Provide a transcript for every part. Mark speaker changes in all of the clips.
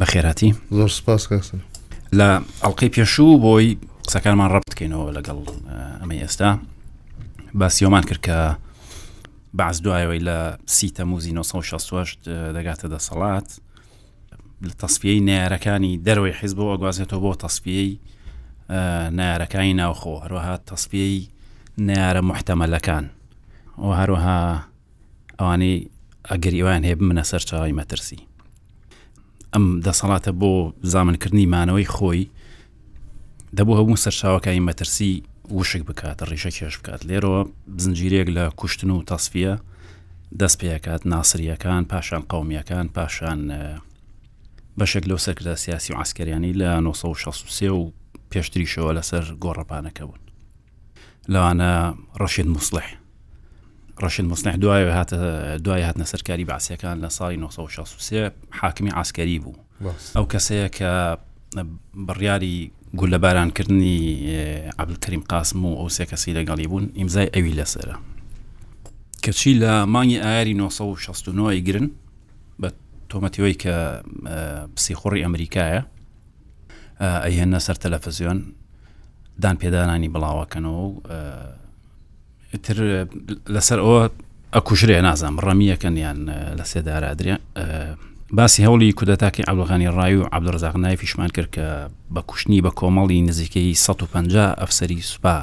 Speaker 1: بەخێرهاتی
Speaker 2: زۆر سپاس کاسم
Speaker 1: لە ئەڵلقەی پێشوو بۆی قسەکانمان ڕەب بکەینەوە لەگەڵ ئەمە ئێستا باسیۆمان کرد کە باز دوایەوەی لە سی تەموزی 1960 دەگاتە دەسەڵات لە تەسپیەی نارەکانی دەروی حیز بۆ ئەگوازێتەوە بۆ تەسپیەی نارەکانی ناوخۆ هەروەها تەسپیەی نارە محتەمەلەکان و هەروەها ئەوانەی ئەگەری ئەویان هەیە بمنە سەر چاوی مەترسی ئەم دەسەڵاتە بۆ زامنکردنی مانەوەی خۆی دەبوو هەموو سەرچاوەکانی مەترسی وشک بکات ڕیشە کێش بکات لێرەوە زنجیرێک لە کوشتن و تەسفە دەست پێکات ناسریەکان پاشان قومیەکان پاشان بەشێک لەو سەرکردا سیاسی و عسکەریانی لە 1960 و پێشتریشەوە لەسەر گۆڕەپانەکە بوون لەوانە ڕەشید موسلح ڕەشید موسنح دوای هاتە دوای هاتنە سەرکاری باسیەکان لە ساڵی 1960 حاکمی ئاسکەری بوو ئەو کەسەیە کە بڕیاری گول لە بارانکردنی عبدکریم قاسم و ئەو سێ کەسی لەگەڵی بوون ئیمزای ئەوی لەسرە کەچی لە مانگی ئاری 1969 گرن بە تۆمەتیەوەی کە پسیخوڕی ئەمریکایە ئەیهێننە سەر تەلەفزیۆن دان پێدانانی بڵاوەکەنەوە و ئیتر لەسەر ئەوە ئەکوژرێ نازانم ڕەمیەکەن یان لە سێدارادرێ باسی هەوڵی کودەتاکەی ئەلغانی ڕای و عبدڕزاق نای فیشمان کرد کە بە کوشتنی بە کۆمەڵی نزیکەی 150 ئەفسری سوپا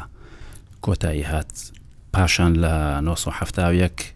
Speaker 1: کۆتایی هات پاشان لە 1970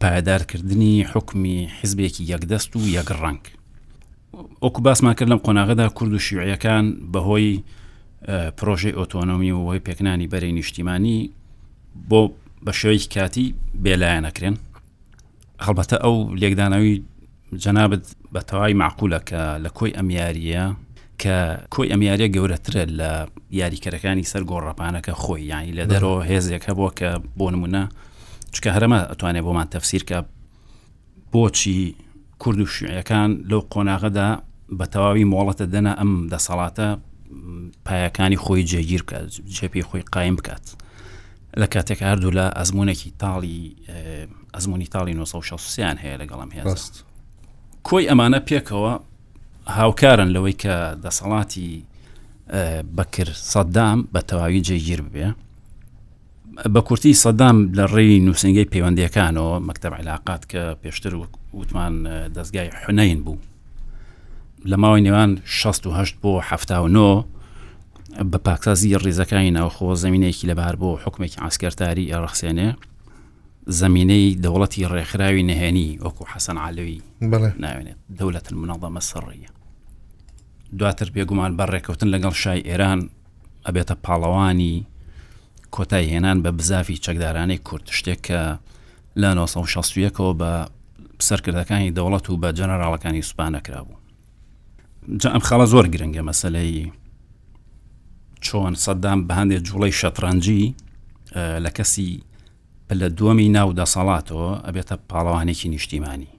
Speaker 1: پایەدارکردنی حوکمی حزبێکی یەکدەست و یەک ڕەنگ وەکو باسمان کرد لەم قۆناغەدا کورد و شیوعەکان بەهۆی پرۆژەی ئۆتۆنۆمی و هۆی پێکنانی بەرەی نیشتیمانی بۆ بە شێوەیەکی کاتی بێلایەنەکرێن هەڵبەتە ئەو لێکدانەوەی جەنابت بە تەوای مەعقولە کە لە کۆی ئەم یارییە کە کۆی ئەم یاریە گەورەترە لە یاریکەرەکانی سەر گۆڕەپانەکە خۆی یانی لە دەرەوە هێزێک هەبووە کە بۆ نمونە چکە هەرەمە ئەتوانێت بۆمان تەفسیرکە بۆچی کورد و شوعەکان لەو قۆناغەدا بە تەواوی مۆڵەتە دەنا ئەم دەسەڵاتە پایەکانی خۆی جێگیر بکات جێپی خۆی قایم بکات لە کاتێک هەردوولا ئەزمونێکی تاڵی ئەزمموی تاڵی 1960یان هەیە لەگەڵم هێست کۆی ئەمانە پێکەوە هاوکارن لەوەی کە دەسەڵاتی بەکر سەددام بە تەواوی جێگیر ببێ بە کورتی سەدام لە ڕێی نووسنگەی پەیوەندەکانەوە مەکتب علااقات کە پێشتر وتمان دەستگای حنین بوو لە ماوەی نێوان 16 بۆ 1970 بە پاکسازی ڕیزەکانی ناوخۆ زمینێکی لەبار بۆ حکومێکی ئاسکەرتاری ئەڕەخسێنێ زمینەی دەوڵەتی ڕێکخراوی نهێنی وەکو حەسەن عالوی ناوێنێت دەولەت منەڵدەمە سەڕیە دواتر بێگومان بە ڕێککەوتن لەگەڵ شای ئێران ئەبێتە پاڵەوانی کۆتای هێنان بە بزافی چەکدارانەی کورد شتێک کە لە 1960ەوە بە سەرکردەکانی دەوڵەت و بە جەنەراڵەکانی سوپانەکرا بوو جا ئەم خاڵە زۆر گرنگە مەسلەی چۆن سەددام بە هەندێک جوڵەی شەترەنجی لە کەسی پلە دووەمی ناو دەسەڵاتەوە ئەبێتە پاڵەوانێکی نیشتیمانی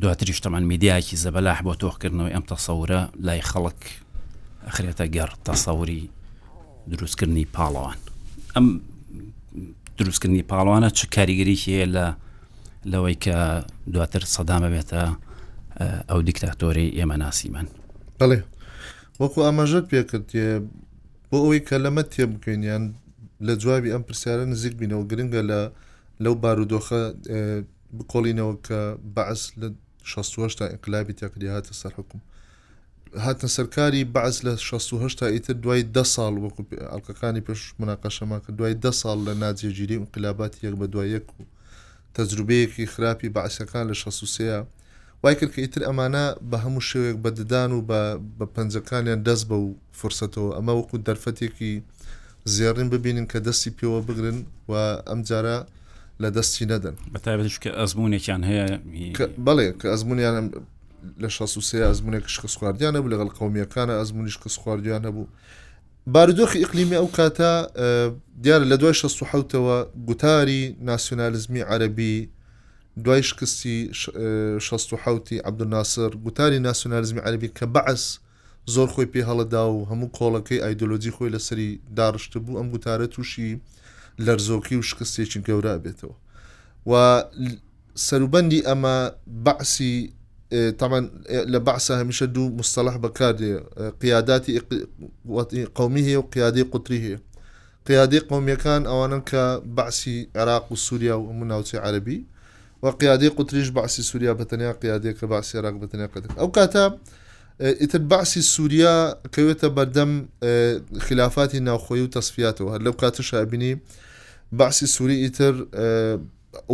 Speaker 1: دواتریش تەمان میدیایکی زەبەلاح بۆ تۆخکردنەوەی ئەم تەسەورە لای خەڵک ئەخرێتە گەڕ تەسەوری دروستکردنی پاڵەوان ئەم دروستکردنی پاڵوانە چ کاریگەریی لە لەوەی کە دواتر سەدامە بێتە ئەو دیکتاتۆری ئێمە ناسیمان
Speaker 2: بەڵێ وەکو ئاماژەت پێکرد بۆ ئەوەی کە لەمە تێ بکەین یان لە جوابی ئەم پرسیارە نزیک بینەوە گرنگە لە لەو بارودۆخە بکۆڵینەوە کە بەعس لە 16 تا ئینقلابی تەقری هاتە سەر حکوم هاتە سەرکاری بەعس لە 16 تا ئیتر دوای ده ساڵ وەکو ئەڵلقەکانی پێش مناقەشەما کە دوای ده ساڵ لە ناجێگیری ئینقلاباتی یەک بە دوای یەک و تەجروبەیەکی خراپی بەعسەکان لە شەست و سێیا وای کرد کە ئیتر ئەمانە بە هەموو شێوەیەک بە ددان و بە پەنجەکانیان دەست بە و فرسەتەوە ئەمە وەکو دەرفەتێکی زێڕین ببینن کە دەستی پێوە بگرن و ئەم جارە لە دەستی نەدەن
Speaker 1: بەتابش کە ئەزمونێکیان هەیە
Speaker 2: بڵێ کە ئەزمونیان لە شەسوسێ ئەزمونێک شکست خواردیانە بوو لەگەڵ قومیەکانە ئەزمونیش کەس خواردیانە بوو بارودۆخی ئیقلیمی ئەو کاتە دیارە لە دوای 16 ەوە گوتاری ناسیۆنالیزمی عەربی دوای شکستی 16 عبدناسر گوتاری ناسیۆنالیزمی عەربی کە بەعس زۆر خۆی پێ هەڵدا و هەموو کۆڵەکەی ئایدۆلۆجی خۆی لەسەری داڕشت بوو ئەم گوتارە تووشی لەرزۆکی و شکستێکی گەورە بێتەوە و سەروبەندی ئەمە بەعسی، تەبعەن لە بەعسا هەمیشە دوو مستەڵەح بەکاردێ، قیاداتی قەومی هەیە و قیادەی قوتری هەیە. قیادەی قەومیەکان ئەوانن کە بەعسی عێراق و سووریا و هەموو ناوچەی عەرەبی و قیادەی قوتریش بەعسی سووریا بە تەنیا قیادەیە کە بەعسی عێراق بە تەنیا قیادەکە. ئەو کاتە ئیتر بەعسی سووریا کەوێتە بەردەم خلافاتی ناوخۆیی و تەسفیاتەوە، هەر لەو کاتەشا ئەبینی بەعسی سووری ئیتر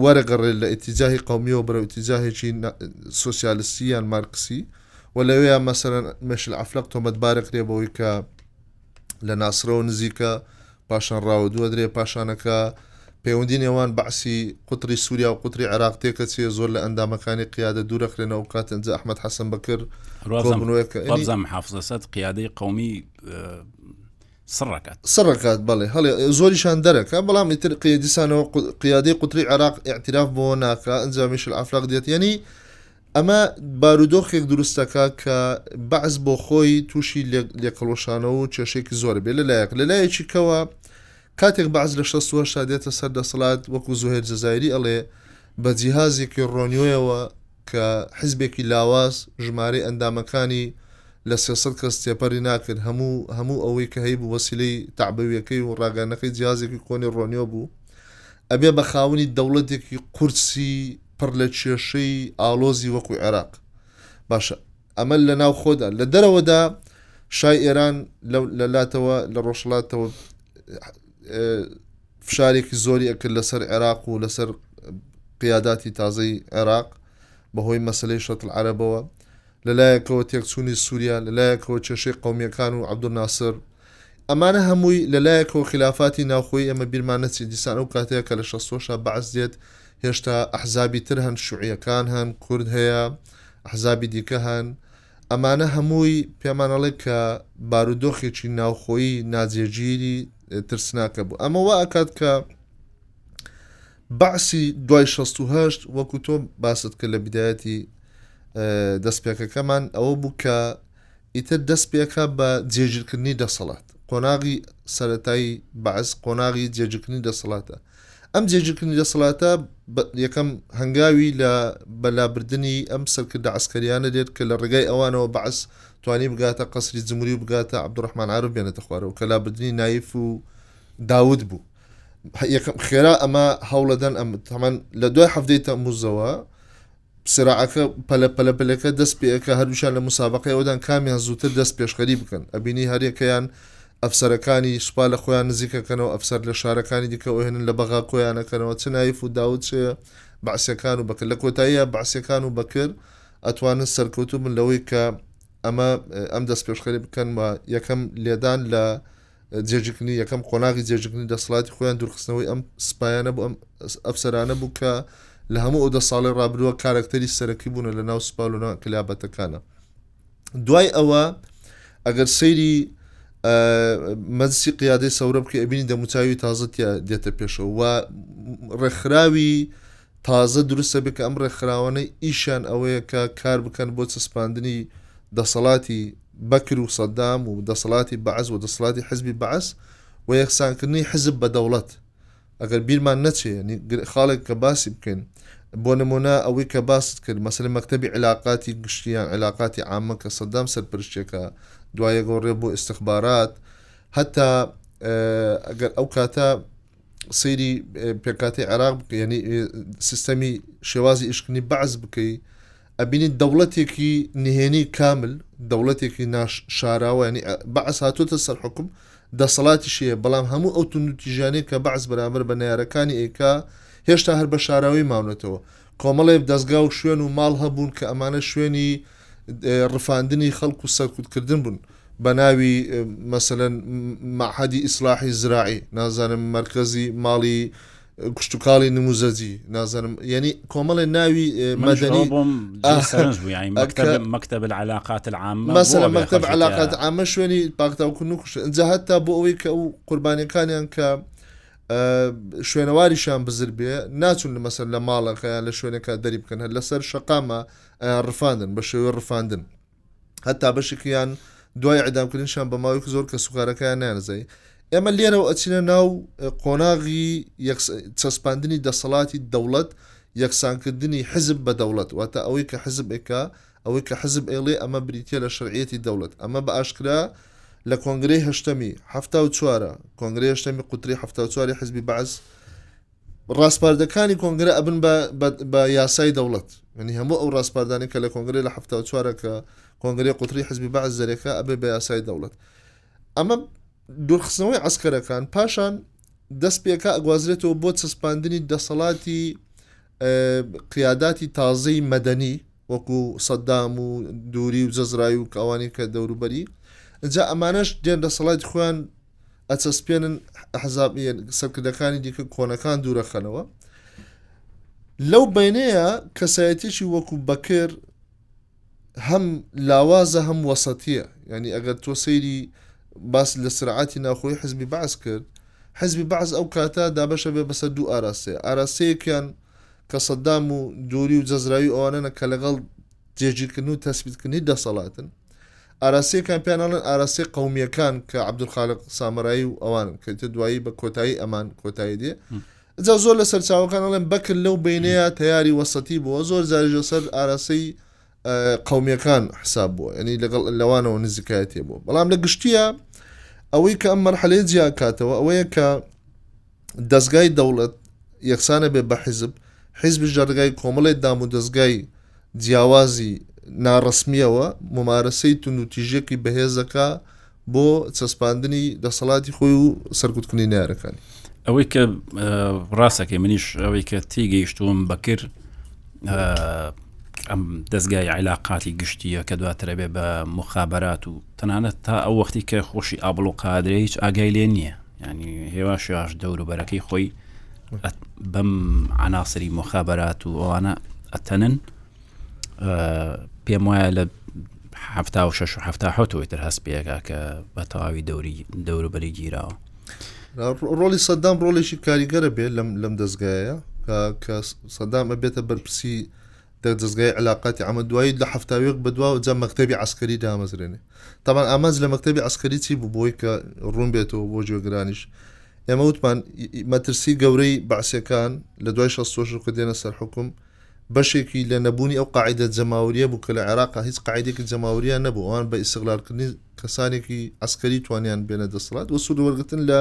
Speaker 2: وەرەگەڕێ لە ئیتیجاهی قەومیەوە بەرەو ئیتیجاهێکی سۆسیالستی یان مارکسی و لەوێیان مەسەرەن مێشل ئەفلق تۆمەتبارە کرێ بەوەی کە لە ناسرەوە نزیکە پاشان ڕاوە دووە درێ پاشانەکە پەیوەندی نێوان بەعسی قوتری سووریا و قوتری عێراق تێکە چێ زۆر لە ئەندامەکانی قیادە دوورەخرێنە و کاتە ئەنج ئەحمد حەسەن بەکر
Speaker 1: حافزەسەد قیادەی قومی سڕ
Speaker 2: ئەکات. سڕ ئەکات بەڵێ هەڵێ زۆریشان دەرەکا بەڵام ئیتر قیە دیسانەوە قیادەی قوتری عێراق ئیعتیراف بەوە ناکا ئنجا میشل عەفراق دێت یەنی ئەمە بارودۆخێک دروستەکا کە بەعس بۆ خۆی تووشی لێکەڵۆشانەوە و کێشێکی زۆر بێ لەلایەک لەلایەکی کەوە کاتێک بەعس لە 16 دێتە سەر دەسەڵات وەکو زوهێر جەزایری ئەڵێ بە جیهازێکی ڕۆنیۆیەوە کە حزبێکی لاواز ژمارەی ئەندامەکانی لە سێ سەد کەس تێپەری ناکرد، هەموو هەموو ئەوەی کە هەیبوو وەسیلەی تەعبەویەکەی و ڕاگەیاندنەکەی جیهازێکی کۆنی ڕۆنیۆ بوو، ئەبێ بە خاوەنی دەوڵەتێکی قورسی پڕ لە کێشەی ئاڵۆزی وەکو عێراق. باشە ئەمە لە ناو خۆدا، لە دەرەوەدا شای ئێران لە لە لاتەوە لە ڕۆژهەڵاتەوە فشارێکی زۆری ئەکرد لەسەر عێراق و لەسەر قیاداتی تازەی عێراق بەهۆی مەسلەی شەتل عەرەبەوە لەلایەکەوە تێکچوونی سووریا لەلایەکەوە چێشەی قومیەکان و عبدناسر ئەمانە هەمووی لەلایەکەوە خلافاتی ناوخۆی ئەمە بیرمان نەچی دیسان ئەو کاتەیە کە لە شەستۆشا بەعس دێت هێشتا ئەحزابی تر هەن شوعیەکان هەن کورد هەیە ئەحزابی دیکە هەن ئەمانە هەمووی پێمان ئەڵێ کە بارودۆخێکی ناوخۆیی ناجێگیری ترسناکە بوو ئەمە وا ئەکات کە بەعسی دوای 16 وەکو تۆ باست کرد لە بدایەتی دەستپێکەکەمان ئەوە بوو کە ئیتر دەستپێکە بە جێگیرکردنی دەسەڵات قۆناغی سەتایی بەعس قۆناغی جێگیرکردنی دەسەڵاتە ئەم جێگیرکردنی دەسەڵاتە یەکەم هەنگاوی لە بەلابردنی ئەم سەرکردە عسکەریانە دێت کە لە ڕێگای ئەوانەوە بەعس توانی بگاتە قەسری جمهوری و بگاتە عبدڕحمان عرب بێنێتە خوارەوە کە لابردنی نایف و داود بوو یەکەم خێرا ئەمە هەوڵەدەن ئەم تەمان لە دوای هەفتەی تەموزەوە سراعەکە پەلە پەلە پەلەکە دەست پێئەکا هەردووکیان لە موسابەقەی ئەودان کامیان زووتر دەست پێشخەری بکەن ئەبینی هەریەکەیان ئەفسەرەکانی سوپا لە خۆیان نزیک ئەکەنەوە ئەفسەر لە شارەکانی دیکە ئەوهێنن لە بەغا کۆیان ئەکەنەوە چ نایف و داود چ بەعسیەکان و بەکر لە کۆتاییا بەعسیەکان و بەکر ئەتوانن سەرکەوتوو بن لەوەی کە ئەمە ئەم دەست پێشخەری بکەن و یەکەم لێدان لە جێژکردنی یەکەم قۆناغی جێژکردنی دەسڵاتی خۆیان دوورخستنەوەی ئەم سپایانە بۆ ئەم ئەفسەرانە بوو کە لە هەموو ئەو دە ساڵی ڕابرووە کارکتەری سەرەکی بوون لە ناو سپالۆنا کلابەتەکانە دوای ئەوە ئەگەر سەیری مەجسی قیادەی سەورە بکە ئەبینی دەموچاوی تازە دێتە پێشەوە و ڕێکخراوی تازە دروستە بێت کە ئەم ڕێکخراوانەی ئیشان ئەوەیە کە کار بکەن بۆ چەسپاندنی دەسەڵاتی بەکر و سەدام و دەسەڵاتی بەعس و دەسەڵاتی حزبی بەعس و یەکسانکردنی حزب بە دەوڵەت ئەگەر بیرمان نەچێ یەنی گر خاڵێک کە باسی بکەین بۆ نمونە ئەوەی کە باست کرد مەسەلەن مەکتەبی عیلاقاتی گشتی یان عیلاقاتی عامە کە سەدام سەرپەرشتیەکە دوای یەگۆڕێ بۆ ئیستخبارات هەتا ئەگەر ئەو کاتە سەیری پێکاتی عێراق بکە یەنی سیستەمی شێوازی ئیشکنی بەعس بکەی ئەبینی دەوڵەتێکی نهێنی کامل دەوڵەتێکی ناش شاراوەنی بەعس هاتوتە سەر حکم دەسەڵاتی شەیە بەڵام هەموو ئەو تونوتیژانەیە کە بەعس بەرامبەر بە نارەکانی ئێکا هێشتا هەر بە شاراوی ماونەتەوە کۆمەڵێ دەستگا و شوێن و ماڵ هەبوون کە ئەمانە شوێنی ڕفاندنی خەڵکو و سەرکوتکردن بوون بە ناوی مەسەن مەحەدی ئیسلاحی زراعی نازانم مرکزی ماڵی کشتتوکاڵی نموزەجی نازانم یعنی کۆمەڵێ ناوی مەدەنی بۆم
Speaker 1: مەکتب علااقات عام
Speaker 2: مەسەر مەکتب علااقات ئامە شوێنی پاکتاوکردن و کوشت ئەجا هەتا بۆ ئەوەی کە ئەو قوربانەکانیان کە شوێنەواریشان بزر بێ ناچون لە مەسەر لە ماڵەکەیان لە شوێنەکە دەری بکەن هەر لەسەر شقامە ڕفاندن بە شێوە ڕفاندن هەتا بەشێکیان دوای ئەعدامکردنشان بە ماوەیەک زۆر کە سوکارەکەیان نانزای ئێمە لێرەوە ئەچینە ناو قۆناغی چەسپاندنی دەسەڵاتی دەوڵەت یەکسانکردنی حزب بە دەوڵەت واتە ئەوەی کە حزبێکە ئەوەی کە حزب ئێڵێ ئەمە بریتە لە شەرعەتی دەوڵەت ئەمە بە ئاشکرا لە کۆنگری هەشتەمی هەفتا و چوارە کۆنگری هەشتەمی قوتری هەفتا و چواری حزبی بەعس ڕاسپاردەکانی کۆنگرە ئەبن بە یاسای دەوڵەت منی هەموو ئەو ڕاسپاردانی کە لە کۆنگری لە ه چوارە کە کۆنگری قوتری حزبی بە زەرێکە ئەبێ بە یاسای دەوڵەت ئەمە دوورخستنەوەی ئەسکەرەکان پاشان دەست پێکە ئەگوازرێتەوە بۆ چەسپاندنی دەسەڵاتی قیاداتی تازەی مەدەنی وەکو سەددام و دووری و جەزرای و کاوانی کە دەوروبەری جا ئەمانەش دێن دەسەڵاتی خۆیان ئەچەسپێنن ئەحزاب سەرکردەکانی دیکە کۆنەکان دوورەخەنەوە لەو بینەیە کەسایەتێکی وەکو بەکر هەم لاوازە هەم وەسەتیە ینی ئەگەر تۆ سەیری باس لە سرعاتی ناخۆی حزبی باز کرد حزبی باز ئەو کاتە دابەشە بێ بەسەر دوو ئاراستەیە ئاراستەیەکیان کە سەدام و دووری و جەزراوی ئەوانەنە کە لەگەڵ جێگیرکردن و تەسبیتکردنی دەسەڵاتن ئاراستەکان پێیانڵێن ئاراستەی قومیەکان کە عبدولخالق سامرایی و ئەوانن کە تە دوایی بە کۆتایی ئەمان کۆتایی دێ جا زۆر لە سەرچاوەکان ئەڵێن بەکرد لەو بینەیە تیاری وەسەتی بووە زۆر زارژە سەر ئاراستەی قومیەکان حساب بووە ینی لەگەڵ لەوانەوە نزیکایەتێ بوو بەڵام لە گشتیە ئەوەی کە ئەم مەرحەلەیە جیاکاتەوە ئەوەیە کە دەزگای دەوڵەت یەکسانە بێ بە حیزب حیزبش لە ڕگای کۆمەڵێ دام و دەستگای جیاوازی ناڕسمیەوە ممارەسەی تون و تیژێکی بەهێزەکە بۆ چەسپاندنی دەسەڵاتی خۆی و سەرکوتکنی نارەکانی
Speaker 1: ئەوەی کە ڕاستەکەی منیش ئەوەی کە تی گەیشتوم بەکر ئەم دەستگای عیلاقاتی گشتیە کە دواترەبێ بە مخابات و تەنانەت تا ئەو وەختی کە خۆشی ئابلو قادرێ هیچ ئاگای لێ نییە ینی هێواشاش دەوروبەرەکەی خۆی بەم عناسری مخابرات و ئەوانە ئەتەنن پێم وایە لە هەفتا و شش هەفتا حوتەوەی تر هەست پێەکە کە بە تەواوی دەوری دەوروبەری گیراوە
Speaker 2: ڕۆلی سەدام ڕۆلێکی کاریگەرە بێت لەم لەم دەستگایە کە سەدام ئەبێتە بەرپرسی دەک دەزگای علاقاتی عامە دوایی لە حەفتا وێک بە دوا جا مەکتەبی عەسکەری دامەزرێنێ تەبان ئامانج لە مەکتەبی عەسکەری چی بوو بۆی کە ڕوون بێتەوە بۆ جوێگرانیش ئێمە وتمان مەترسی گەورەی بەعسەکان لە دوای شە سۆشر کە دێنە سەر حکوم بەشێکی لە نەبوونی ئەو قاعدە جەماوریە بوو کە لە عێراقا هیچ قاعدێکی جەماوریان نەبوو ئەوان بە ئیسغلالکردنی کەسانێکی عەسکەری توانیان بێنە دەسەڵات و سوود وەرگتن لە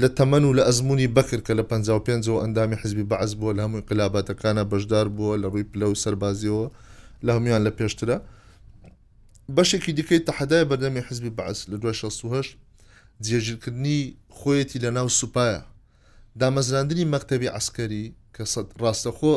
Speaker 2: لە تەمەن و لە ئەزمموی بەکر کە لە 55ەوە ئەندامی حزبی بەعز بووە لە هەمووی قلاباتەکانە بەشدار بووە لە ڕووی پلە و سەربازیەوە لە هەمویان لە پێشترە بەشێکی دیکەی تەحدای بەردەمی حزبی بەعس لە 2010 جێژیرکردنی خۆیەتی لە ناو سوپایە دامەزراندنی مەکتتەبی عسکەری کە سەد ڕاستەخۆ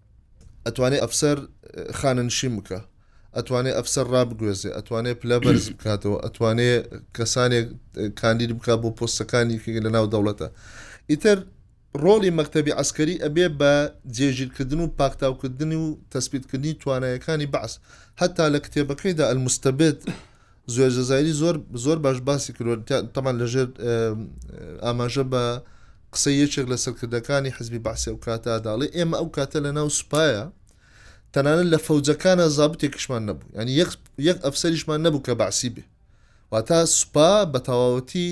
Speaker 2: ئەتوانێ ئەفسەر خانەنشین بکە ئەتوانێ ئەفسەر ڕابگوێزێ ئەتوانێ پلە بەرز بکاتەوە ئەتوانێ کەسانێک کاندید بک بۆ پۆستەکانی لە ناو دەوڵەتە ئیتر ڕۆڵی مەکتتەبی ئەسکەری ئەبێ بە جێژیرکردن و پاکتاوکردنی و تەسبیتکردنی توانایەکانی بەعس هەتا لە کتێبەکەیدا ئەلمستەبێت زوێر جەزایری زۆر زۆر باش باسی کرۆن تەمان لەژێر ئاماژە بە قسە یەکێک لە سەرکردەکانی حزبی باسی ئەو کاتە داڵێ ئێمە ئەو کاتە لە ناو سوپایە تەنانە لە فەوجەکانە زابتێکیشمان نەبوو ینی یەک ئەفسەریشمان نەبوو کە باسی بێ واتا سوپا بە تەواوەتی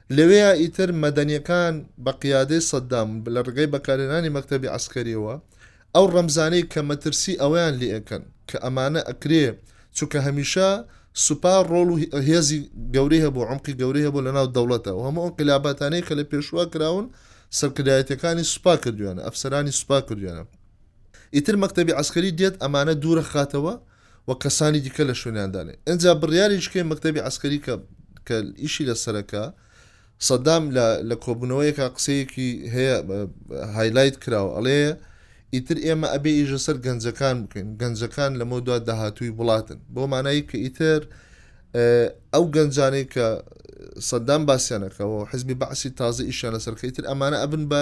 Speaker 2: لەوێیا ئیتر مەدەنیەکان بە قیادەی سەدام لە ڕێگای بەکارهێنانی مەکتەبی عەسکەریەوە ئەو ڕەمزانەی کە مەترسی ئەوەیان لێ ئەکەن کە ئەمانە ئەکرێ چونکە هەمیشە سوپا ڕۆڵ و هێزی گەورەی هەبوو عمقی گەورەی هەبوو لە ناو دەوڵەتا و هەموو ئنقلاباتانەی کە لە پێشووە کراون سەرکردایەتیەکانی سوپا کردویانە ئەفسەرانی سوپا کردویانە ئیتر مەکتەبی عەسکەری دێت ئەمانە دوورەخاتەوە و کەسانی دیکە لە شوێنیان دانێن ئنجا بڕیاریش کەی مەکتەبی عسکەری کە کە ئیشی لە سەرەکە سەدام لە لە کۆبوونەوەیەکە قسەیەکی هەیە هایلایت کراوە ئەڵێ ئیتر ئێمە ئەبێ ئیژە سەر گەنجەکان بکەین گەنجەکان لەمە دو داهاتووی وڵاتن بۆ مانایی کە ئیتر ئەو گەنجانەی کە سەدام باسییانەکەەوە حزبی بەعسی تازە ئیشیان لەسەرکە ئیتر ئەمانە ئەبن بە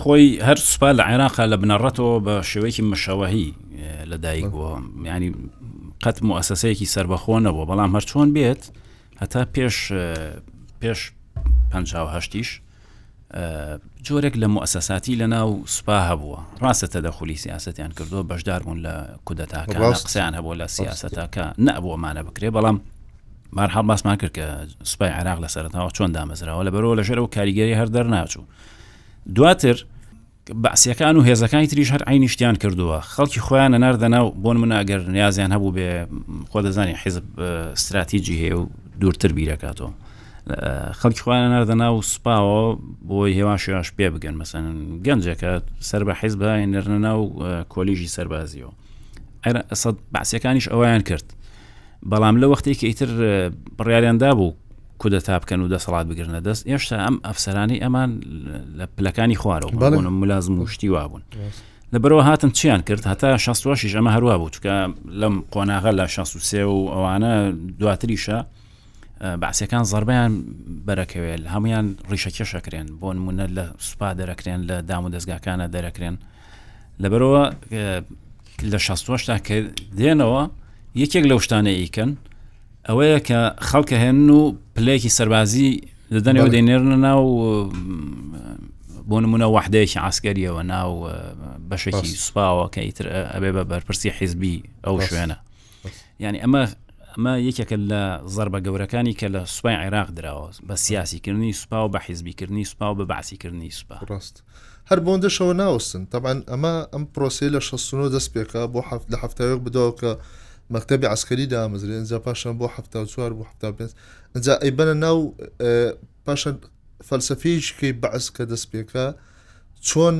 Speaker 1: خۆی هەر سوپا لە عێراقا لە بنەڕەتەوە بە شێوەیەکی مشەوەهی لە دایک بووە ینی قەت موسەسەیەکی سربەخۆ نەبووە بەڵام هەرچۆن بێت هەتا پێش پێش پهشتیش جۆرێک لە موسەساتی لە ناو سوپا هەبووە ڕاستە تەدەخلی سیاستیان کردووە بەشدار بوون لە کودەتاکە قسەیان هەبوو لە سیاستەکە نەبووەمانە بکرێ بەڵام بەهەرحاڵ باسمان کرد کە سوپای عێراق لە سەرتاوە چۆن دامەزراوە لە بەرەوە لە ژێرەوە کاریگەری هەر دەرناچوو دواتر بەسیەکان و هێزەکانی تریش هەر عینی شتیان کردووە خەڵکی خۆیان نەناردە ناو بۆن من ئەگەر نیازیان هەبوو بێ خۆ دەزانانی حیزب استراتیجی هەیە و دوورتر بیرەکاتەوە خەڵکی خۆیان ناردە ناو سوپاوە بۆی هێوا شێواش پێ بگەن مەسەن گەنجەکە سەر بە حیز بە نەرنە ناو کۆلیژی سەربازیەوە سەد بەعسیەکانیش ئەویان کرد بەڵام لە وەختی کە ئیتر بڕیاریاندا بوو کودەتا بکەن و دەسەڵات بگرنە دەست ئێشتا ئەم ئەفسەرانی ئەمان لە پلەکانی خوارەوە بەڵێن ملازم و شتی وابوون لەبەرەوە هاتن چیان کرد هەتا 16 ئەمە هەروە بوو چکە لەم قۆناغە لە 16 و ئەوانە دواتریشە بەعسیەکان زربیان بەرەکەوێت هەمویان ڕیشە کێشەکرێن بۆ نمونە لە سوپا دەرەکرێن لە دام و دەستگاکانە دەرەکرێن لەبەرەوە لە شستوەشتا کە دێنەوە یەکێک لەو شتانە ئیکەن ئەوەیە کە خەڵکە هێن و پلەیەکی سەربازی دەدەنەوە دەینێرنە ناو بۆ نمونە وحدەیەکی ئاسکەریەوە ناو بەشێکی سوپاوە کە ئیتر ئەبێ بە بەرپرسی حیزبی ئەو شوێنە ینی ئەمە ئەمە یەکێکە لە زربە گەورەکانی کە لە سوپای عێراق دراوە بە سیاسیکردنی سوپا و بە حیزبیکردنی سوپا و بە باسیکردنی سوپا
Speaker 2: ڕاست هەر بۆندەشەوە ناوەستن تەبان ئەمە ئەم پرۆسی لە 16 دەست پێکا بۆ لە هەفتاوێک بدەوە کە مەکتتەبی عسکەری دامەزرێن جا پاشان بۆ 1940 بۆ 1970 ئەجا ئەی بەە ناو پاشان فەلسفەیەشکەی بەعس کە دەست پێکا چۆن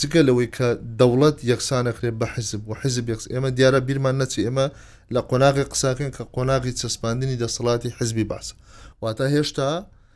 Speaker 2: جگە لەوەی کە دەوڵەت یەکسانەکرێت بە حیزب و حیزب یەکس ئێمە دیارە بیرمان نەچی ئێمە لە قۆناغی قساکەن کە قۆناغی چەسپاندنی دەسەڵاتی حزبی باس واتە هێشتا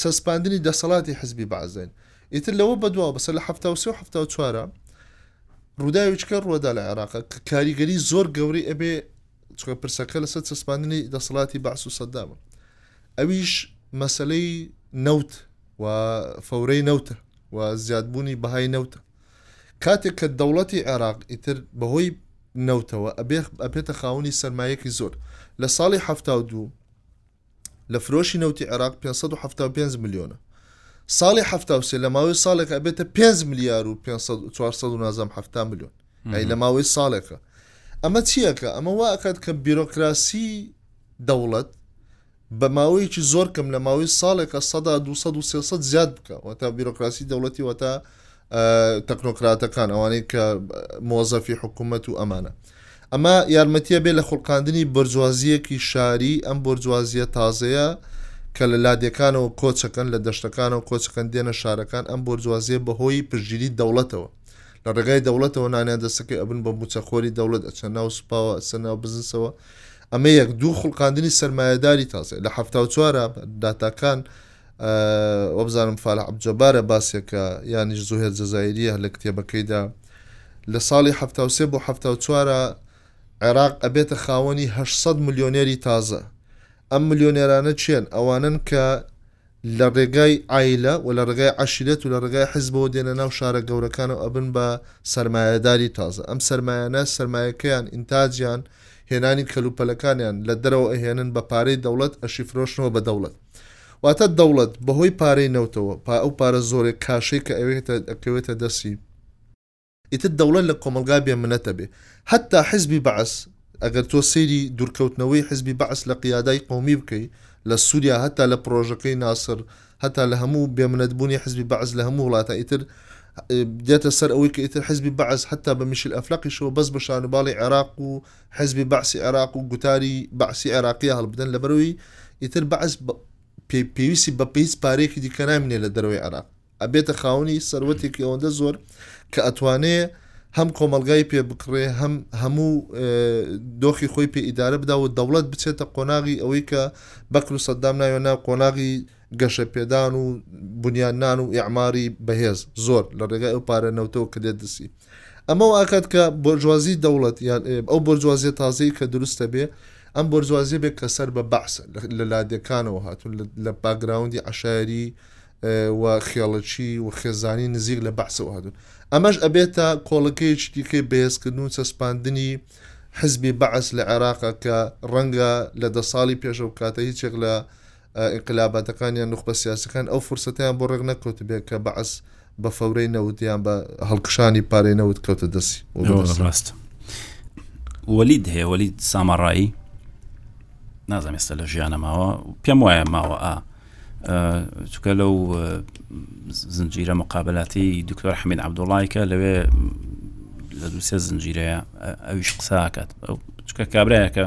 Speaker 2: چەسپاندنی دەسەڵاتی حزبی بەعس داین. ئیتر لەوە بەدواوە بەسە لە حەفتا و سێ و حەفتا و چوارا ڕووداوێکیکە ڕووەدا لە عێراق کە کاریگەری زۆر گەورەی ئەبێ چکە پرسەکە لەسەر چەسپاندنی دەسەڵاتی بەعس و سەددامە ئەویش مەسلەی نەوت و فەورەی نەوتە و زیادبوونی بەهای نەوتە کاتێک کە دەوڵەتی عێراق ئیتر بەهۆی نەوتەوە ئەبێخ ئەبێتە خاونی سەرمایەکی زۆر لە ساڵی هەفتا و دوو لە فرۆشی نەوتی عێراق 575 ملیۆنە ساڵی هەفتاوسێ لە ماوەی ساڵێک ئەبێتە 5 ملیار و 400 نازم ه ملیۆن ئەی لە ماوەی ساڵێکە ئەمە چیەکە ئەمە واکات کە بیرۆکراسی دەوڵەت بە ماوەیەکی زۆر کەم لە ماوەی ساڵێکە سەدا 200 زیاد بکەوە تا بیرۆکراسی دەوڵەتی وەتا تەکنۆکراتەکان ئەوانەی کە مۆزەفی حکوومەت و ئەمانە ئەمە یارمەتیە بێ لە خوڵقاندنی بەرجوازیەکی شاری ئەم بۆرجوازیە تازەیە کە لە لادێکانەوە کۆچەکەن لە دەشتەکانەوە کۆچەکەن دێنە شارەکان ئەم بۆرجوازیە بەهۆی پژگیری دەوڵەتەوە لە ڕێگای دەوڵەتەوە نانیان دەستەکەی ئەبن بە موچەخۆری دەوڵەت ئەچە ناو سوپاوە سەناو بزنسەوە ئەمە یەک دوو خوڵقاندنی سرمایهداری تازە لە هەفتا چوارە داتاکان وابزانم فالح عبدجبارە باسێکە یانیش زوهێر جەزایریە لە کتێبەکەیدا لە ساڵی حەفتا و سێ بۆ حەفتا و چوارا عێراق ئەبێتە خاوەنی هەشت سەد ملیۆنێری تازە ئەم ملیۆنێرانە چێن ئەوانەن کە لە ڕێگای عایلە و لە ڕێگای عەشیرەت و لە ڕێگای حیزبەوە دێنە ناو شارە گەورەکان و ئەبن بە سەرمایەداری تازە ئەم سەرمایانە سەرمایەکەیان ئینتاجیان هێنانی کەلوپەلەکانیان لە دەرەوە ئەهێنن بە پارەی دەوڵەت ئەشیفرۆشنەوە بە دەوڵەت واتە دەوڵەت بەهۆی پارەی نەوتەوە پا ئەو پارە زۆرێک کاشەی کە ئەوێتە ئەکەوێتە دەسی ئیتر دەوڵەت لە کۆمەڵگا بێ منەت ئەبێ هەتا حیزبی بەعس ئەگەر تۆ سەیری دورکەوتنەوەی حیزبی بەعس لە قیادای قومی بکەی لە سوریا هەتا لە پڕۆژەکەی ناسر هەتا لە هەموو بێ منەت بوونی حیزبی بەعس لە هەموو وڵاتان ئیتر دێتە سەر ئەوەی کە ئیتر حیزبی بەعس هەتا بە میشیل ئەفلەقیشەوە بەس بە شانوباڵی عێراق و حزبی بەعسی عێراق و گوتاری بەعسی عێراقیە هەڵبدەن لەبەرەوەی ئیتر بەعس پێ پێویستی بە هیچ پارەیەکی دیکە نامینێ لە دەرەوەی عێراق ئەبێتە خاوەنی سەروەتێکی ئەوەندە زۆر کە ئەتوانێ هەم کۆمەلگای پێ بکڕێ هەم هەموو دۆخی خۆی پێ ئیدارە بدا و دەوڵەت بچێتە قۆناغی ئەوەی کە بەکر و سەددام ناوێ ناو قۆناغی گەشەپێدان و بنیاننان و ئیعماری بەهێز، زۆر، لە ڕێگای ئەو پارە نەوتەوە کردێت دستی. ئەمە وا ئەکات کە بۆرجوازی دەوڵەت یان ئەو بۆرجوازیە تازەی کە دروست ئەبێ، ئەم بۆرجوازیە بێ کە سەر بە بەعس لە لادێکانەوە هاتوون لە باگراوندی عەشایەری و خێڵەکی و خێزانی نزیک لە بەعسەوە هاتوون. ئەمەش ئەبێتە کۆڵەکەیەکی دیکەی بەهێزکردن و چەسپاندنی حزبی بەعس لە عێراق کە ڕەنگە لە دە ساڵی پێش ئەو کاتە هیچێک لە ئینقلاباتەکان یان نوخبە سیاسەکان ئەو فرسەتەیان بۆ ڕێک نەکەوتبێ کە بەعس بە فەورەی نەوت یان بە هەڵکشانی پارەی نەوت کەوتە دەستی
Speaker 1: ڕاست وەلید هەیە وەلید ساماڕایی نازم ئێستا لە ژیانە ماوە پێم وایە ماوە ئا چکە لەو زنجیرە مقابلاتی دکتۆر حمید عبدوڵایکە لەوێ لە دووسێ زنجیرەیە ئەویش قساکات چکە کابراایەکە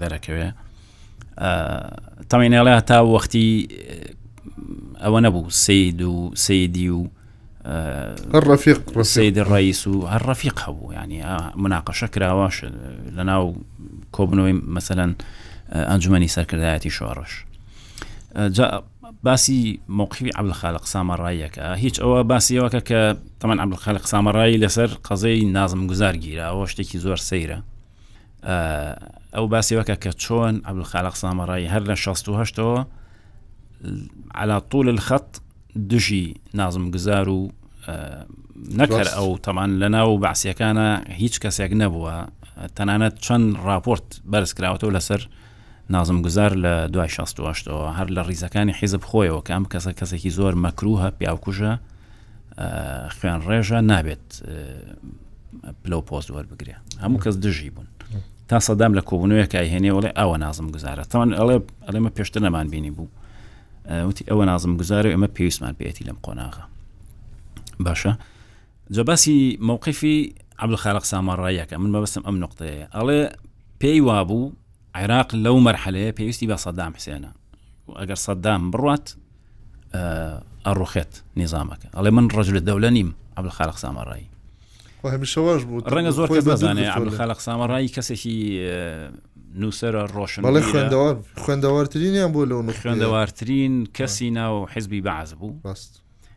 Speaker 1: دەرەکەوێ تەمینێڵێ هەتا وەختی ئەوە نەبوو سید و سیدی و
Speaker 2: ڕفیق
Speaker 1: ڕسیدی ڕیس و هەر ڕفیق هەبوو ینی مناقەشە کراواش لە ناو کۆبنەوەی مەسەەن ئەنجومی سەرکردایەتی شۆڕش باسی موقیوی عبل خالق سامەڕایەکە هیچ ئەوە باسیەوەکە کە تەمان عبل خالق سامەڕایی لەسەر قەزەی نازم گوزار گیرا ئەوە شتێکی زۆر سەیرە ئەو باسی وەکە کە چۆن عبدالخالق سامەڕایی هەر لە 16ەوە على طول الخط دژی نازم گزار و نەکەر ئەو تەمان لە ناو باسیەکانە هیچ کەسێک نەبووە تەنانەت چەند راپۆرت بەرزکراوەتەوە لەسەر نازم گوزار لە دوای شەست و هەشت ەوە هەر لە ڕیزەکانی حیزب خۆیەوە کە ئەم کەسە کەسێکی زۆر مەکروهە پیاوکوژە خوێن ڕێژە نابێت پلەو پۆست وەربگرێ هەموو کەس دژی بوون تا سەدام لە کۆبوونەوە کایهێنێ وڵێ ئەوە نازم گوزارە تاوان ئەڵێ ئەڵێمە پێشتر نەمان بینی بوو وتی ئەوە نازم گوزارە ئەمە پێویستمان پێێتی لەم قۆناغە باشە جەباسی مووقفی عبدخالق ساماڕایەکە من بەبستم ئەم نقطەیە ئەڵێ پێی وابوو عێراق لەو مەرحەلەیە پێویستی بە سەدام حسێنە و ئەگەر سەدام بڕات ئەڕوخێت نیزامەکە ئەڵێ من ڕژ لە دەولە نیم عبل خالق سامەڕایی
Speaker 2: هەمیشەواش بوو
Speaker 1: ڕەنگە زۆر کەس بزانێ عبل خالق سامەڕایی کەسێکی نووسرە ڕۆشن
Speaker 2: بەڵێ خوێندەوە خوێندەوارترینیان بۆ لەو
Speaker 1: خوێندەوارترین کەسی ناو حزبی بەعز بوو
Speaker 2: ڕاست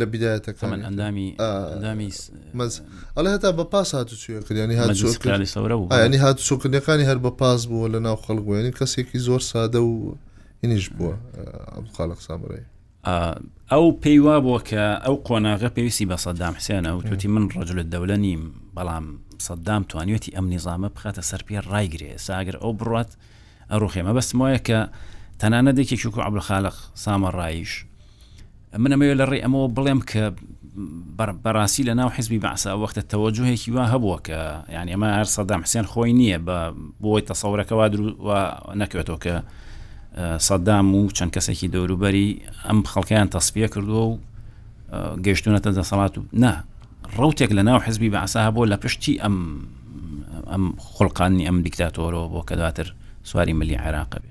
Speaker 2: لە بدایەتەکەمان ئەندامی
Speaker 1: ئەندامی
Speaker 2: ئەڵێ هەتا بە پاس هاتو چێکردیانی هاانی هات چۆکردنەکانی هەر بە پاس بووە لە ناو خەڵک بووێنی کەسێکی زۆر سادە و هینیش بووە خاڵق سامرەی
Speaker 1: ئەو پێی وا بووە کە ئەو قۆناغە پێویستی بە سەددام حسێنە و توتی من ڕجلت دەولە نیم بەڵام سەددام توانیوەتی ئەم نیزانامە بخاتە سەر پێ ڕایگرێ ساگەر ئەو بڕات ئەڕوخێمە بەستم وایە کە تەنانە دێکێکی کو عبلخالق سامە ڕایش من ئەمەوێت لە ڕێ ئەمەوە بڵێم کە بەڕاستی لە ناو حزبی بەعسا وەختە تەوەجهێکی وا هەبووە کە یعنی ئەمە هەر سەدام حسێن خۆی نییە بە بۆی تەسەورەکەوا درو نەکوێتەوە کە سەدام و چەند کەسێکی دەوروبەری ئەم خەڵکیان تەسپیە کردووە و گەشتونەتە دەسەڵات و نا ڕوتێک لە ناو حزبی بەعسا هەبوو لە پشتی ئەم ئەم خولقاننی ئەم دیکتاتۆرەوە بۆ کە دواتر سواری ملی عێراق بێ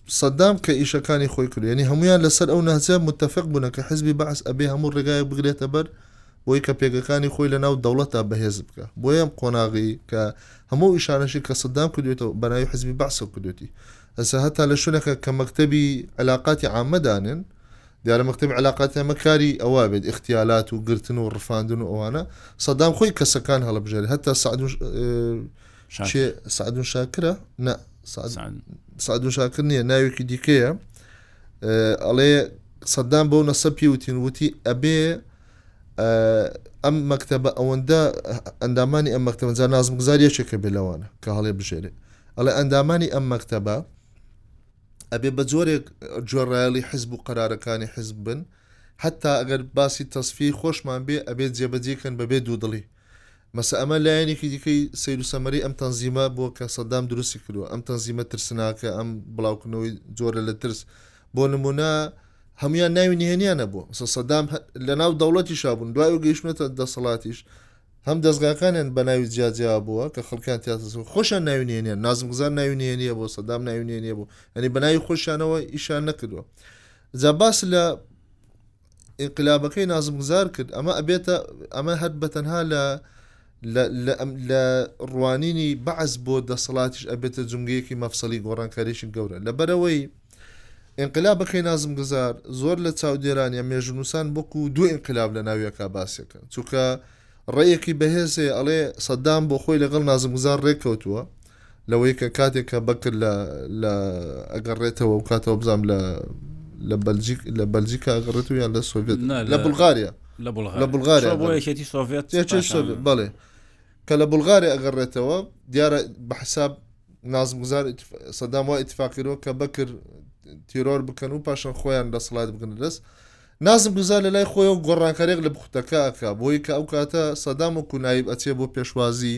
Speaker 2: سەدام کە ئیشەکانی خۆی کردو یەنی هەموویان لەسەر ئەو نەهجە موتەفق بونە کە حزبی بەعس ئەبێ هەموو ڕێگایەک بگرێتە بەر بۆی کە پێگەکانی خۆی لە ناو دەوڵەتا بەهێز بکا بۆیە ئەم قۆناغی کە هەموو ئیشانەشی کە سەدام کردوێتەوە بەناوی حزبی بەعسەوە کردوێتی ئەسا هەتا لە شوێنەکە کە مەکتەبی علاقاتی عامە دانێن دیارە مەکتەبی علاقاتی ئەمە کاری ئەوا بێت اختیالات و گرتن و ڕفاندن و ئەوانە سەدام خۆی کەسەکان هەڵبژێری هەتا سعدون سعدون شاکرە نە سعدون شاکر نییە ناوێکی دیکەیە ئەڵێ سەددام بەو نەسە پێوتین وتی ئەبێ ئەم مەکتتەبە ئەوەندە ئەندامانی ئەم مەکتتەبەجا نازم گزار یەکێکە بێ لەوانە کە هەڵێ بژێرێ ئەڵێ ئەندامانی ئەم مەکتتەبە ئەبێ بە جۆرێک جۆڕایلی حزب و قەرارەکانی حزب بن حتا ئەگەر باسی تەسفی خۆشمان بێ ئەبێت جێبەجێکەن بەبێ دوو دڵی مەسە ئەمە لایەنێکی دیکەی سەیر و سەمەری ئەم تەنزیمە بۆ کە سەدام دروستی کردو ئەم تەنزیمە ترسناکە ئەم بڵاوکردنەوەی جۆرە لە ترس بۆ نمونە هەمویان ناوی نهێنیانە بۆ سەدام لە ناو دەوڵەتی شابوون دوای و گەیشتێتە دەسەڵاتیش هەم دەستگاکانیان بە ناوی جیاجیا بووە کە خەڵکان تیاز خۆشیان ناوی نهێنە نازم غزار ناوی نهێنە بۆ سەدام ناوی نهێنە بوو ئەنی بەناوی خۆشیانەوە ئیشان نەکردووە جا باس لە ئینقلابەکەی نازم گزار کرد ئەمە ئەبێتە ئەمە هەر بەتەنها لە لە ڕوانینی بەعس بۆ دەسەڵاتیش ئەبێتە جونگەیەکی مەفسەلی گۆڕانکاریشی گەورە لە بەرەوەی ئەنقلا بەکەی نازم گزار زۆر لە چاودێرانە مێژنووسان بکو دو ئەنقلاب لە ناویەکە باسەکەن چونکە ڕێیەکی بەهێزێ ئەڵێ سەدام بۆ خۆی لەگەڵ نازم گزار ڕێککەوتووە لەوەی کە کاتێک کە بەکر لە لە ئەگەڕێتەوە و کاتەوە بزانام لە لە بەلجیک لە بەلجیکا ئەگەڕێت و یان لە سۆڤێت نا، لە لە- بلغاریا
Speaker 1: لە
Speaker 2: بڵغار
Speaker 1: لە بلغاریا چووە بۆ گەڕا. یەکێتی سۆڤێت
Speaker 2: تێچووی پاشان- سۆڤێت، بەڵێ کە لە بلغاریا ئەگەڕێتەوە دیارە بە حساب نازمگزار ئیتف- سەدام وای ئیتفاق کردەوە کە بەکر تیرۆر بکەن و پاشان خۆیان دەسەڵات بگرنە دەست نازم گوزار لە لای خۆیەوە گۆڕانکاریێک لە بخوتەکە ئەکا بۆی کە ئەو کاتە سەدام و کونایب ئەچێ بۆ پێشوازی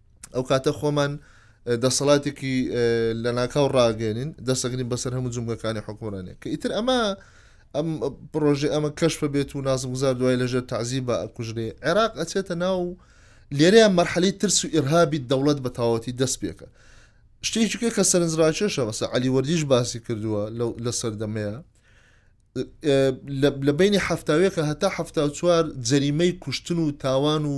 Speaker 2: ئەو کاتە خۆمان دەسەڵاتێکی لەناکاو ڕاگەێنین دەسەگرین بەسەر هەموو جمگەکانی حکومرانێک کە ئیتر ئەمە ئەم پرۆژێ ئەمە کەشفە بێت و نازم گوزار دوای لەژێر تعزی بە ئەکوژرێ عێراق ئەچێتە ناو و لێرەیە مەرحەلی ترس و ئرهابی دەوڵەت بە تاوەتی دەست پێکە شتێکیکە کە سەرنجڕاکێشە بەسە علی وەردیش باسی کردووە لە سەردەمەیە لە بینی حفتا وێکە هەتا حفتا چوار جەریمەی کوشتن و تاوان و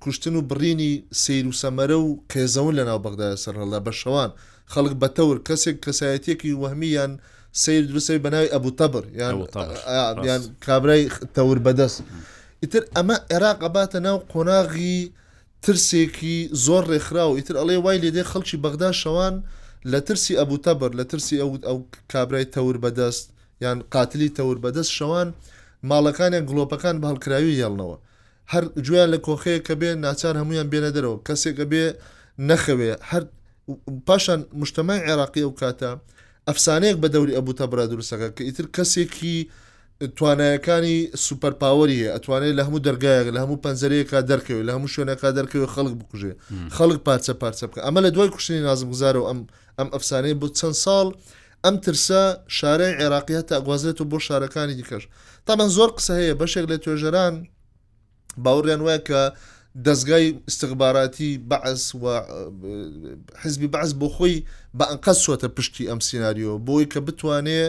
Speaker 2: کوشتن و بڕینی سیر و سەمەرە و قێزەون لە ناو بەغدا سەرهەڵدا بە شەوان خەڵک بەتەور کەسێک کەسایەتیەکی وەهمی یان سیر دروسەوی بەناوی ئەبوو تەبر یان کابرای تەور بەدەست ئیتر ئەمە عێراق ئەباتە ناو قۆناغی ترسێکی زۆر ڕێکخراو ئیتر ئەڵێ وای لێدێ خەڵکی بەغدا شەوان لە ترسی ئەبو تەبر لە ترسی ئەو ئەو کابرای تەور بەدەست یان قاتلی تەور بەدەست شەوان ماڵەکانیان گڵۆپەکان بە هەڵکراوی هێڵنەوە هەر گوێیان لە کۆخەیەک کەبێ ناچار هەموویان بێنە دەرەوە کەسێک ئەبێ نەخەوێ هەر پاشان مشتەمای عێراقی ئەو کاتە ئەفسانەیەک بە دەوری ئەبو تەبرا دروستەکە کە ئیتر کەسێکی توانایەکانی سوپەر پاوەری هەیە ئەتوانێت لە هەموو دەرگایەک لە هەموو پەنجەرەیەکا دەرکەوێت لە هەموو شوێنەکە دەرکەوێت خەڵک بکوژێ خەڵک پارچە پارچە بکە ئەمە لە دوای کوشتنی نازم گوزار و ئەم ئەم ئەفسانەیە بۆ چەند ساڵ ئەم ترسە شارەی عێراقی هەتا گوازرێت و بۆ شارەکانی دیکەش تامان زۆر قسە هەیە بەشێک لە توێژەران باوەڕیان وایە کە دەستگای استخباراتی بەعس و حزبی بەعس بۆ خۆی بە ئەنقەت سوەتە پشتی ئەم سینناریۆ بۆی کە بتوانێ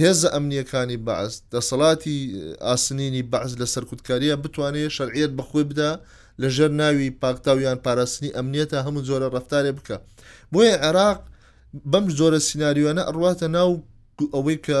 Speaker 2: هێزە ئەمنیەکانی بەعس دەسەڵاتی ئاسنینی بەعس لە سەرکوتکاریە بتوانێت شەرعیت بەخۆی بدا لەژێر ناوی پاکتاویان پاراستنی ئەمنیەتە هەموو زۆرە ڕفتارێ بکە بۆیە عێراق بەم زۆرە سینناریوانە ئەڕاتە ناو ئەوەی
Speaker 1: کە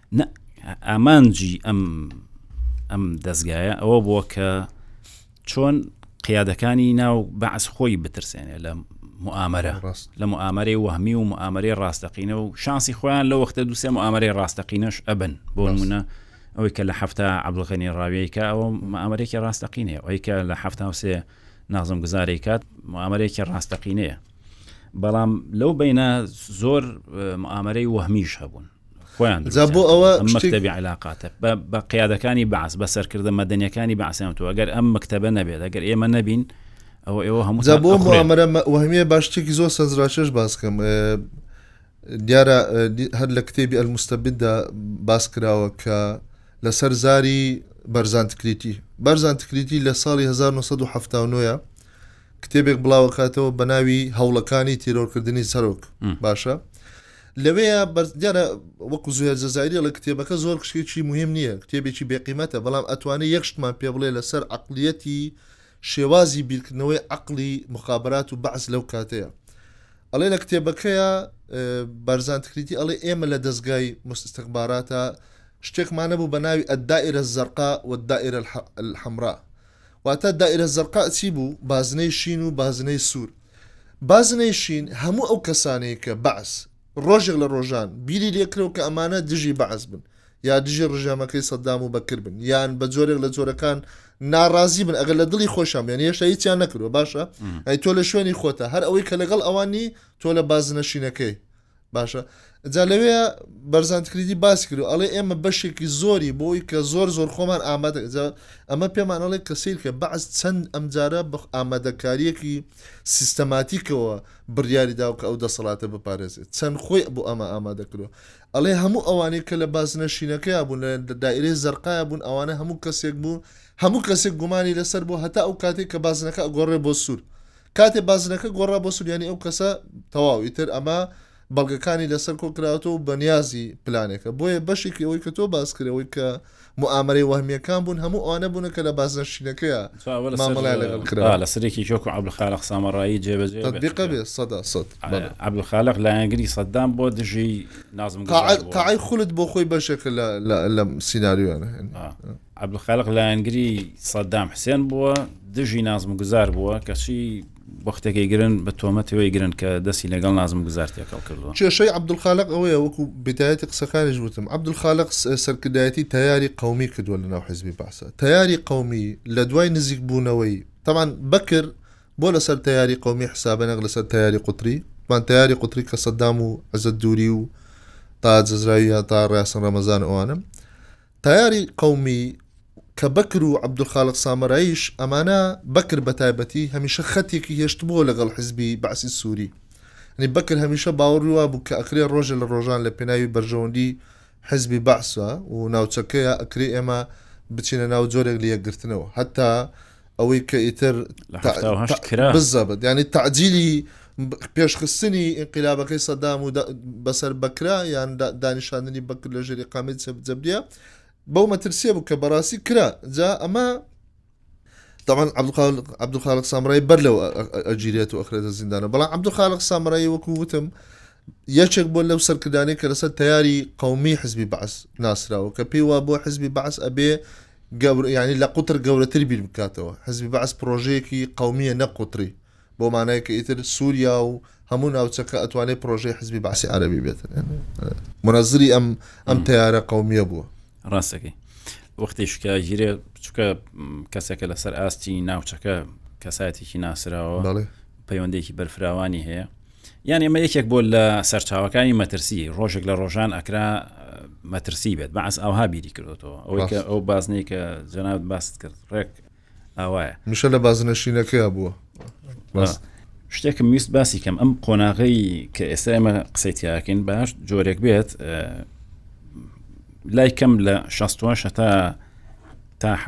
Speaker 1: نە ئامانجی ئەم ئەم دەستگایە ئەوە بووە کە چۆن قیادەکانی ناو بەعس خۆی بترسێنێ لە مؤامرە لە مؤامرەی وەهمی و مؤامرەی ڕاستەقینە و شانسی خۆیان لە وەختە دووسێ مؤامرەی ڕاستەقینەش ئەبن بۆ نمونە ئەوەی کە لە هەفتا عبلغنی ڕاویەکە ئەوە مامرێکی ڕاستەقینەیە ئەوەی کە لە هەفتا سێ نازم گوزارەی کات مامرێکی ڕاستەقینەیە بەڵام لەو بینە زۆر مامرەی وەهمیش هەبوون خۆیان
Speaker 2: بۆ ئەوە
Speaker 1: مەکتتەبی علااقاتە بە قیادەکانی باس بە سەرکردە مەدەنیەکانی باسیان تۆ ئەگەر ئەم مەکتتەبە نەبێت ئەگەر ئێمە نەبین ئەوە ئێوە هەموو
Speaker 2: بۆ مامەرە وهمیە باشتێکی زۆر سەنجڕاکێش باسکەم دیارە هەر لە کتێبی ئەلمستەبدا باس کراوە کە لەسەر زاری بەرزان تکریتی بەرزان تکریتی لە ساڵی 1970 کتێبێک بڵاوکاتەوە بە ناوی هەوڵەکانی تیرۆرکردنی سەرۆک باشە لەوێیە بەرز دیارە وەکو زوێر جەزایری ئەڵێ کتێبەکە زۆر کشتێکی مهم نییە کتێبێکی بێقیمەتە بەڵام ئەتوانێت یەک شتمان پێ بڵێ لەسەر عقلیەتی شێوازی بیرکردنەوەی عقلی مخابرات و بەعس لەو کاتەیە ئەڵێ لە کتێبەکەیە بەرزان تکریتی ئەڵێ ئێمە لە دەستگای مستستخباراتە شتێکمانە بوو بە ناوی ئەدائرە زەرقا و دائرە حەمرا واتا دائرە زەرقاء چی بوو؟ بازنەی شین و بازنەی سوور. بازنەی شین هەموو ئەو کەسانەی کە بەعس ڕۆژێک لە ڕۆژان بیری لێ کرەوە کە ئەمانە دژی بەعس بن یا دژی ڕژێمەکەی سەدام و بەکر بن یان بە جۆرێک لە جۆرەکان ناڕازی بن ئەگەر لە دڵی خۆشان بێن هێشتا هیچیان نەکردوە باشە ئەی تۆ لە شوێنی خۆتە هەر ئەوەی کە لەگەڵ ئەوانی تۆ لە بازنەشینەکەی باشە جا لەوێ بەرزان تکریدی باس کرد ئەڵێ ئێمە بەشێکی زۆری بۆی کە زۆر زۆر خۆمان ئامادە ئەمە پێمانەڵێ کە سیر کە بەعز چەند ئەمجارە بە ئامادەکاریەکی سیستەماتیکەوە بڕیاری داو کە ئەو دەسەڵاتە بپارێزێت چەند خۆی بۆ ئەمە ئامادە کرۆ ئەڵێ هەموو ئەوانەی کە لە بازنە شینەکەی بوون لە دایرێ زەرقای بوون ئەوانە هەموو کەسێک بوو هەموو کەسێک گومانی لەسەر بۆ هەتا ئەو کاتێک کە بازنەکە گۆڕێ بۆ سوور کاتێ بازنەکە گۆڕا بۆ سوریانی ئەو کەسە تەواو ئیتر ئەمە بەڵگەکانی لەسەر کۆکراوەتەوە و بەنیازی پلانێکە بۆیە بەشێکی ئەوەی کە تۆ باس کرەوەی کە مؤامرەی وەهمیەکان بوون هەموو ئەوانە بوونە کە لە بازنەشینەکەیە مامەڵای لەگەڵ کرا
Speaker 1: لە سەرێکی کۆک و عبدالخالق سامەڕایی جێبەجێ بقە
Speaker 2: بێ سەدا سەد
Speaker 1: عبدالخالق لایەنگری سەددام بۆ دژی نازم
Speaker 2: قاعەی خولت بۆ خۆی بەشێکە لە سیناریۆیانە
Speaker 1: عەبدولخالق لایەنگری سەدام حسێن بووە دژی نازم گوزار بووە کەچی بەختەکەی گرن بە تۆمەتەوەی گرن کە دەستی لەگەڵ نازم گوزار تێکەڵ کردووە
Speaker 2: کێشەی عەبدولخالق ئەوەیە وەکو بدایەتی قسەکانیش وتم عەبدولخالق سەرکردایەتی تەیاری قەومی کردووە لەناو حزبی بەعسە تەیاری قەومی لە دوای نزیک بوونەوەی تەبان بەکر بۆ لەسەر تەیاری قەومی حسابە نەک لەسەر تەیاری قوتری بان تەیاری قوتری کە سەدام و عزە دووری و تا جزراوی یا تا ڕاستن ڕەمەزان ئەوانم تەیاری قەومی کە بەکر و عەبدولخالق سامەرایش ئەمانە بەکر بەتایبەتی هەمیشە خەتێکی هێشتبووە لەگەڵ حیزبی بەعسی سوری ینی بەکر هەمیشە باوەڕی وابوو کە ئەکرێ ڕۆژێ لە ڕۆژان لە پێناوی بەرژەوەندی حیزبی بەعسە و ناوچەکەیە ئەکرێ ئێمە بچینە ناو جۆرێک لە یەکگرتنەوە هەتا ئەوەی کە ئیتر بزەبت ینی تعجیلی پێشخستنی ئینقلابەکەی سەدام و بەسەر بکرا یان دانیشاندنی بەکر لە ژێری قامێت جەبریە بەو مەترسیە بوو کە بەڕاستی کرا جا ئەمە طبعا عبدخالق سامرای بەر لەو ئەجیرێت و ئەخرێتە زیندانە بەڵام عبدخالق سامرایی وەکو وتم یەکێک بۆ لەو سەرکردانی کە لەسەر تیاری قومی حزبی بەعس ناسراوە کە پێی وا بۆ حزبی بەعس ئەبێ گەور یانی لە قوتر گەورەتر بیر بکاتەوە حزبی بەعس پرۆژەیەکی قەومیە نەک قوتری بۆ مانای کە ئیتر سوریا و هەموو ناوچەکە ئەتوانێ پرۆژەی حزبی بەعسی عەرەبی بێت منەزری ئەم ئەم تیارە قەومیە بووە
Speaker 1: ڕاستەکەی وەختی شکاگیرێ بچووکە کەسێکە لەسەر ئاستی ناوچەکە کەسایەتێکی ناسراوە پەیوەندێکی بەرفراوانی هەیە یان ئمە یەکێک بۆ لە سەرچاوەکانی مەترسی ڕۆژێک لە ڕۆژان ئەکرا مەترسی بێت بەعس ئەوها بیری کردەوە ئەوەی کە ئەو بازنەی کە جەناوت باست کرد ڕێک ئاوایە
Speaker 2: میشە لە بازنەشینەکەی بووە
Speaker 1: شتێکم ویست باسی کەم ئەم قۆناغی کە ئێستا ئێمە قسەی تیاکەین باش جۆرێک بێت لای کەم لە 16 تا تا ه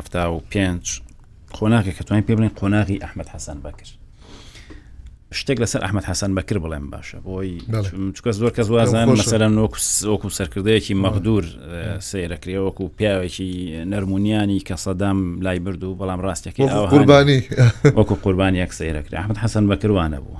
Speaker 1: پێ قۆناغێک کە توانین پێ بڵێن قۆناغی ئەحمد حەسەن بەکر شتێک لەسەر ئەحمد حەسەن بەکر بڵێم باشە بۆی چکە زۆر کەس وازان مەسەر نۆکسۆک و سەرکردەیەکی مەغدور سیرەکرێ وەکو پیاوێکی نەرمونیانی کە سەدام لای برد و بەڵام ڕاستەکەی
Speaker 2: قوربانی
Speaker 1: وەکو قوربانیەک سیرەکرێ ئەحمد حەسەن بەکروانە بوو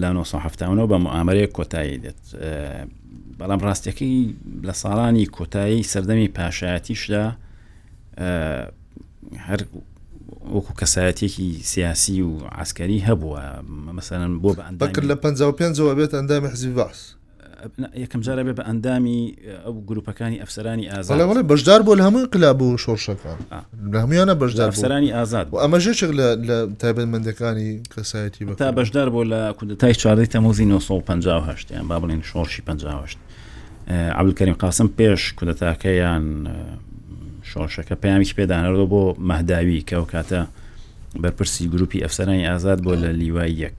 Speaker 1: لە نۆ هەفتاونەوە بە موامەرەیە کۆتایی دێت بەڵام ڕاستەکەی لە ساڵانی کۆتایی سەردەمی پاشایەتیشدا هەر وەکو کەسایەتێکی سیاسی و عسکەری هەبووە مەمەسەرەن بۆ
Speaker 2: بەکرد لە 55ەوە بێت ئەندامی حزیباس
Speaker 1: یەکەم جارە بێ بە ئەندامی ئەو گروپەکانی ئەفسەرانی ئازاد بەڵێ
Speaker 2: بەشدار بۆ لە هەمووی قلاب و شۆڕشەکە لە هەمویانە بەشدار
Speaker 1: ئەفسەرانی ئازاد و
Speaker 2: ئەمە ژێچێک لە تایبەتمەندەکانی کەسایەتی
Speaker 1: بە تا بەشدار بۆ لە کودتای چاردەی تەموزی 1950 یان با بڵێن شۆڕشی 1950 عبدکەریم قاسم پێش کودتاکەیان شۆڕشەکە پەیامیش پێدانەوە بۆ مەهداوی کە ئەو کاتە بەرپرسی گروپی ئەفسەرانی ئازاد بۆ لە لیوای یەک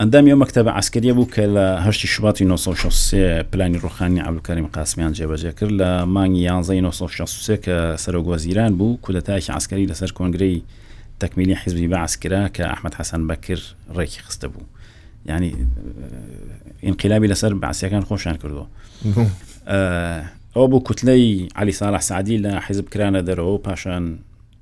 Speaker 1: ئەندامی ئەو مەکتەبە عەسکەریە بوو کە لە هەشتی شوباتی 1963 پلانی ڕوخانی عەبدولکەریم قاسمیان جێبەجێ کرد لە مانگی یانزەی 1963 کە سەرۆک وەزیران بوو کودەتایەکی عەسکەری لەسەر کۆنگرەی تەکمیلی حیزبی بەعس کرا کە ئەحمد حەسەن بەکر ڕێکی خستە بوو ینی ئینقلابی لەسەر بەعسیەکان خۆشیان کردو ئەو بوو کوتلەی علی ساڵح سعدی لە حیزب کرانە دەرەوە پاشان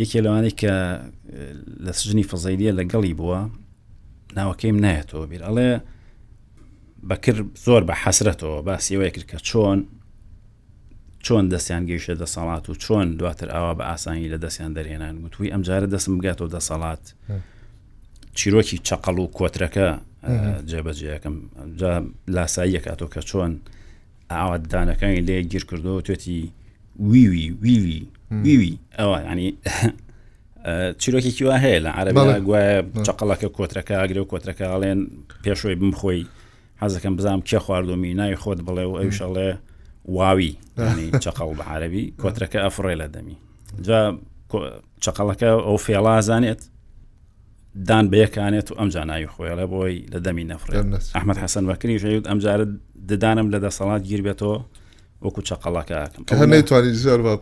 Speaker 1: یەکێ لەوانەی کە لە سژنی فەزەیلیە لەگەڵی بووە ناوەکەیم نایەتەوە بیر ئەڵێ بەکر زۆر بە حەسرەتەوە باسیەوەی کرد کە چۆن چۆن دەستیان گەیشتە دەسەڵات و چۆن دواتر ئاوا بە ئاسانی لە دەستیان دەرهێنان گوتووی ئەم جارە دەستم بگاتەوە دەسەڵات چیرۆکی چقل و کۆترەکە جێبەجێەکەم لاساییەکاتۆ کە چۆن ئاوا ددانەکانی لێ گیر کردەوە توێتی وی وی وی وی وی وی ئەوە ینی چیرۆکێکی وا هەیە لە عربی گوایە چقلەکە کۆترەکە ئاگرێ و کۆترەکە ئاڵێن پێشۆی بم خۆی حەزەکەم بزانام کێ خواردۆمی ناوی خۆت بڵێ و ئەوشەڵێ واوی چقل بە عربی کۆترەکە ئەفڕێ لە دەمی جا چقلەکە ئەو فێڵازانێت دان بە یەکانێت و ئەمجا ناوی خۆێڵە بۆی لە دەمی نەفرێت ئەحمد حەسەن بەکری ژەوت ئەمجارە ددانم لە دەسەڵات گیر بێتەوە وەکو
Speaker 2: چقەڵەکەکەم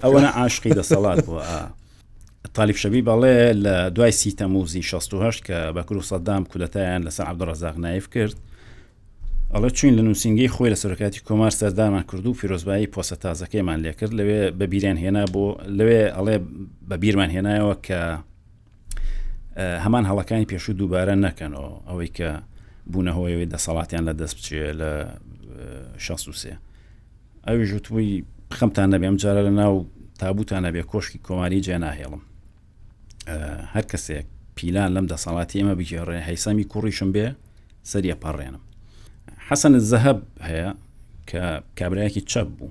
Speaker 1: ئەوەنە عاشقی دەسەڵات بووە تالیب شەبی بەڵێ لە دوای سی تەموزی 16 کە بەکر و سەدام کودەتایان لەسەر عبدڕزاق نایف کرد ئەڵە چین لە نووسنگی خۆی لە سەرکاتی کۆمار سەردامان کرد و پیرۆزبایی پۆسە تازەکەیمان لێکرد لەوێ بە بیریان هێنا بۆ لەوێ ئەڵێ بە بیرمان هێنایەوە کە هەمان هەڵەکانی پێشوو دووبارە نەکەنەوە ئەوەی کە بوونەهۆیەوەی دەسەڵاتیان لە دەست بچێ لە 16 ئەوی ژوتوی خەمتان نەبێم جارە لە ناو تابوتانە بێ کۆشکی کۆماری جێ ناهێڵم هەر کەسێک پیلان لەم دەسەڵاتی ئەمە بگێڕێ هەیسامی کوڕیشم بێ سەریە پەڕێنم حەسەن زەهب هەیە کە کابراایەکی چەپ بوو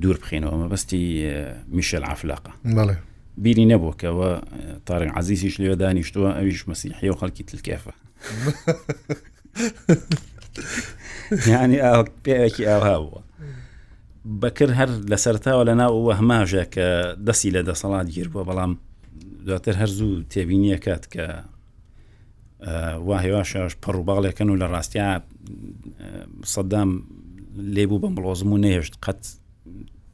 Speaker 1: دوور بخینەوە مەبەستی میشل عفلاقە بیری نەبوو کەەوە تارێن عزیزیش لێ دانیشتووە ئەویش مەسیحی و خەڵکی تلکێفە ینی پێکی ئاها بووە بەکرد هەر لە سەرتاوە لە ناو وەهماژە کە دەستی لە دەسەڵات گیر بووە بەڵام دواتر هەر زوو تێبینیە کات کە وا هێواشش پەڕ و باڵێکن و لە ڕاستیا سەدام لێبوو بە مڵۆزم و نەهێشت قەت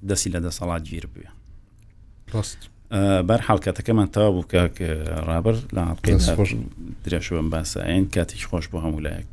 Speaker 1: دەسی لە دەسەڵات گیر بووە ڕاست بەر حڵکەتەکەمان تاوا بوو کە ڕابەر لە درێژەوەم باسە ئەین کاتیش خۆش بۆ
Speaker 2: هەموو لایەک